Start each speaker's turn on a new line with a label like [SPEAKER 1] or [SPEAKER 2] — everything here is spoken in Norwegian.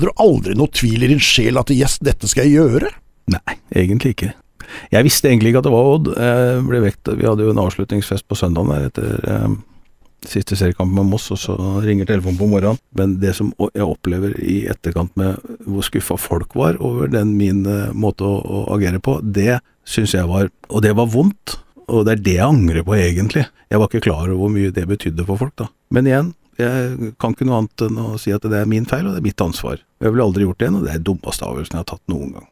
[SPEAKER 1] hadde du aldri noe tvil i din sjel at yes, dette skal jeg gjøre?
[SPEAKER 2] Nei, egentlig ikke. Jeg visste egentlig ikke at det var Odd. Jeg ble vekt, vi hadde jo en avslutningsfest på søndag der etter eh, siste seriekamp med Moss, og så ringer telefonen på morgenen. Men det som jeg opplever i etterkant med hvor skuffa folk var over den min eh, måte å, å agere på, det syns jeg var Og det var vondt. Og det er det jeg angrer på, egentlig. Jeg var ikke klar over hvor mye det betydde for folk, da. Men igjen, jeg kan ikke noe annet enn å si at det er min feil, og det er mitt ansvar. Jeg ville aldri gjort det igjen, og det er dummeste avgjørelsen jeg har tatt noen gang.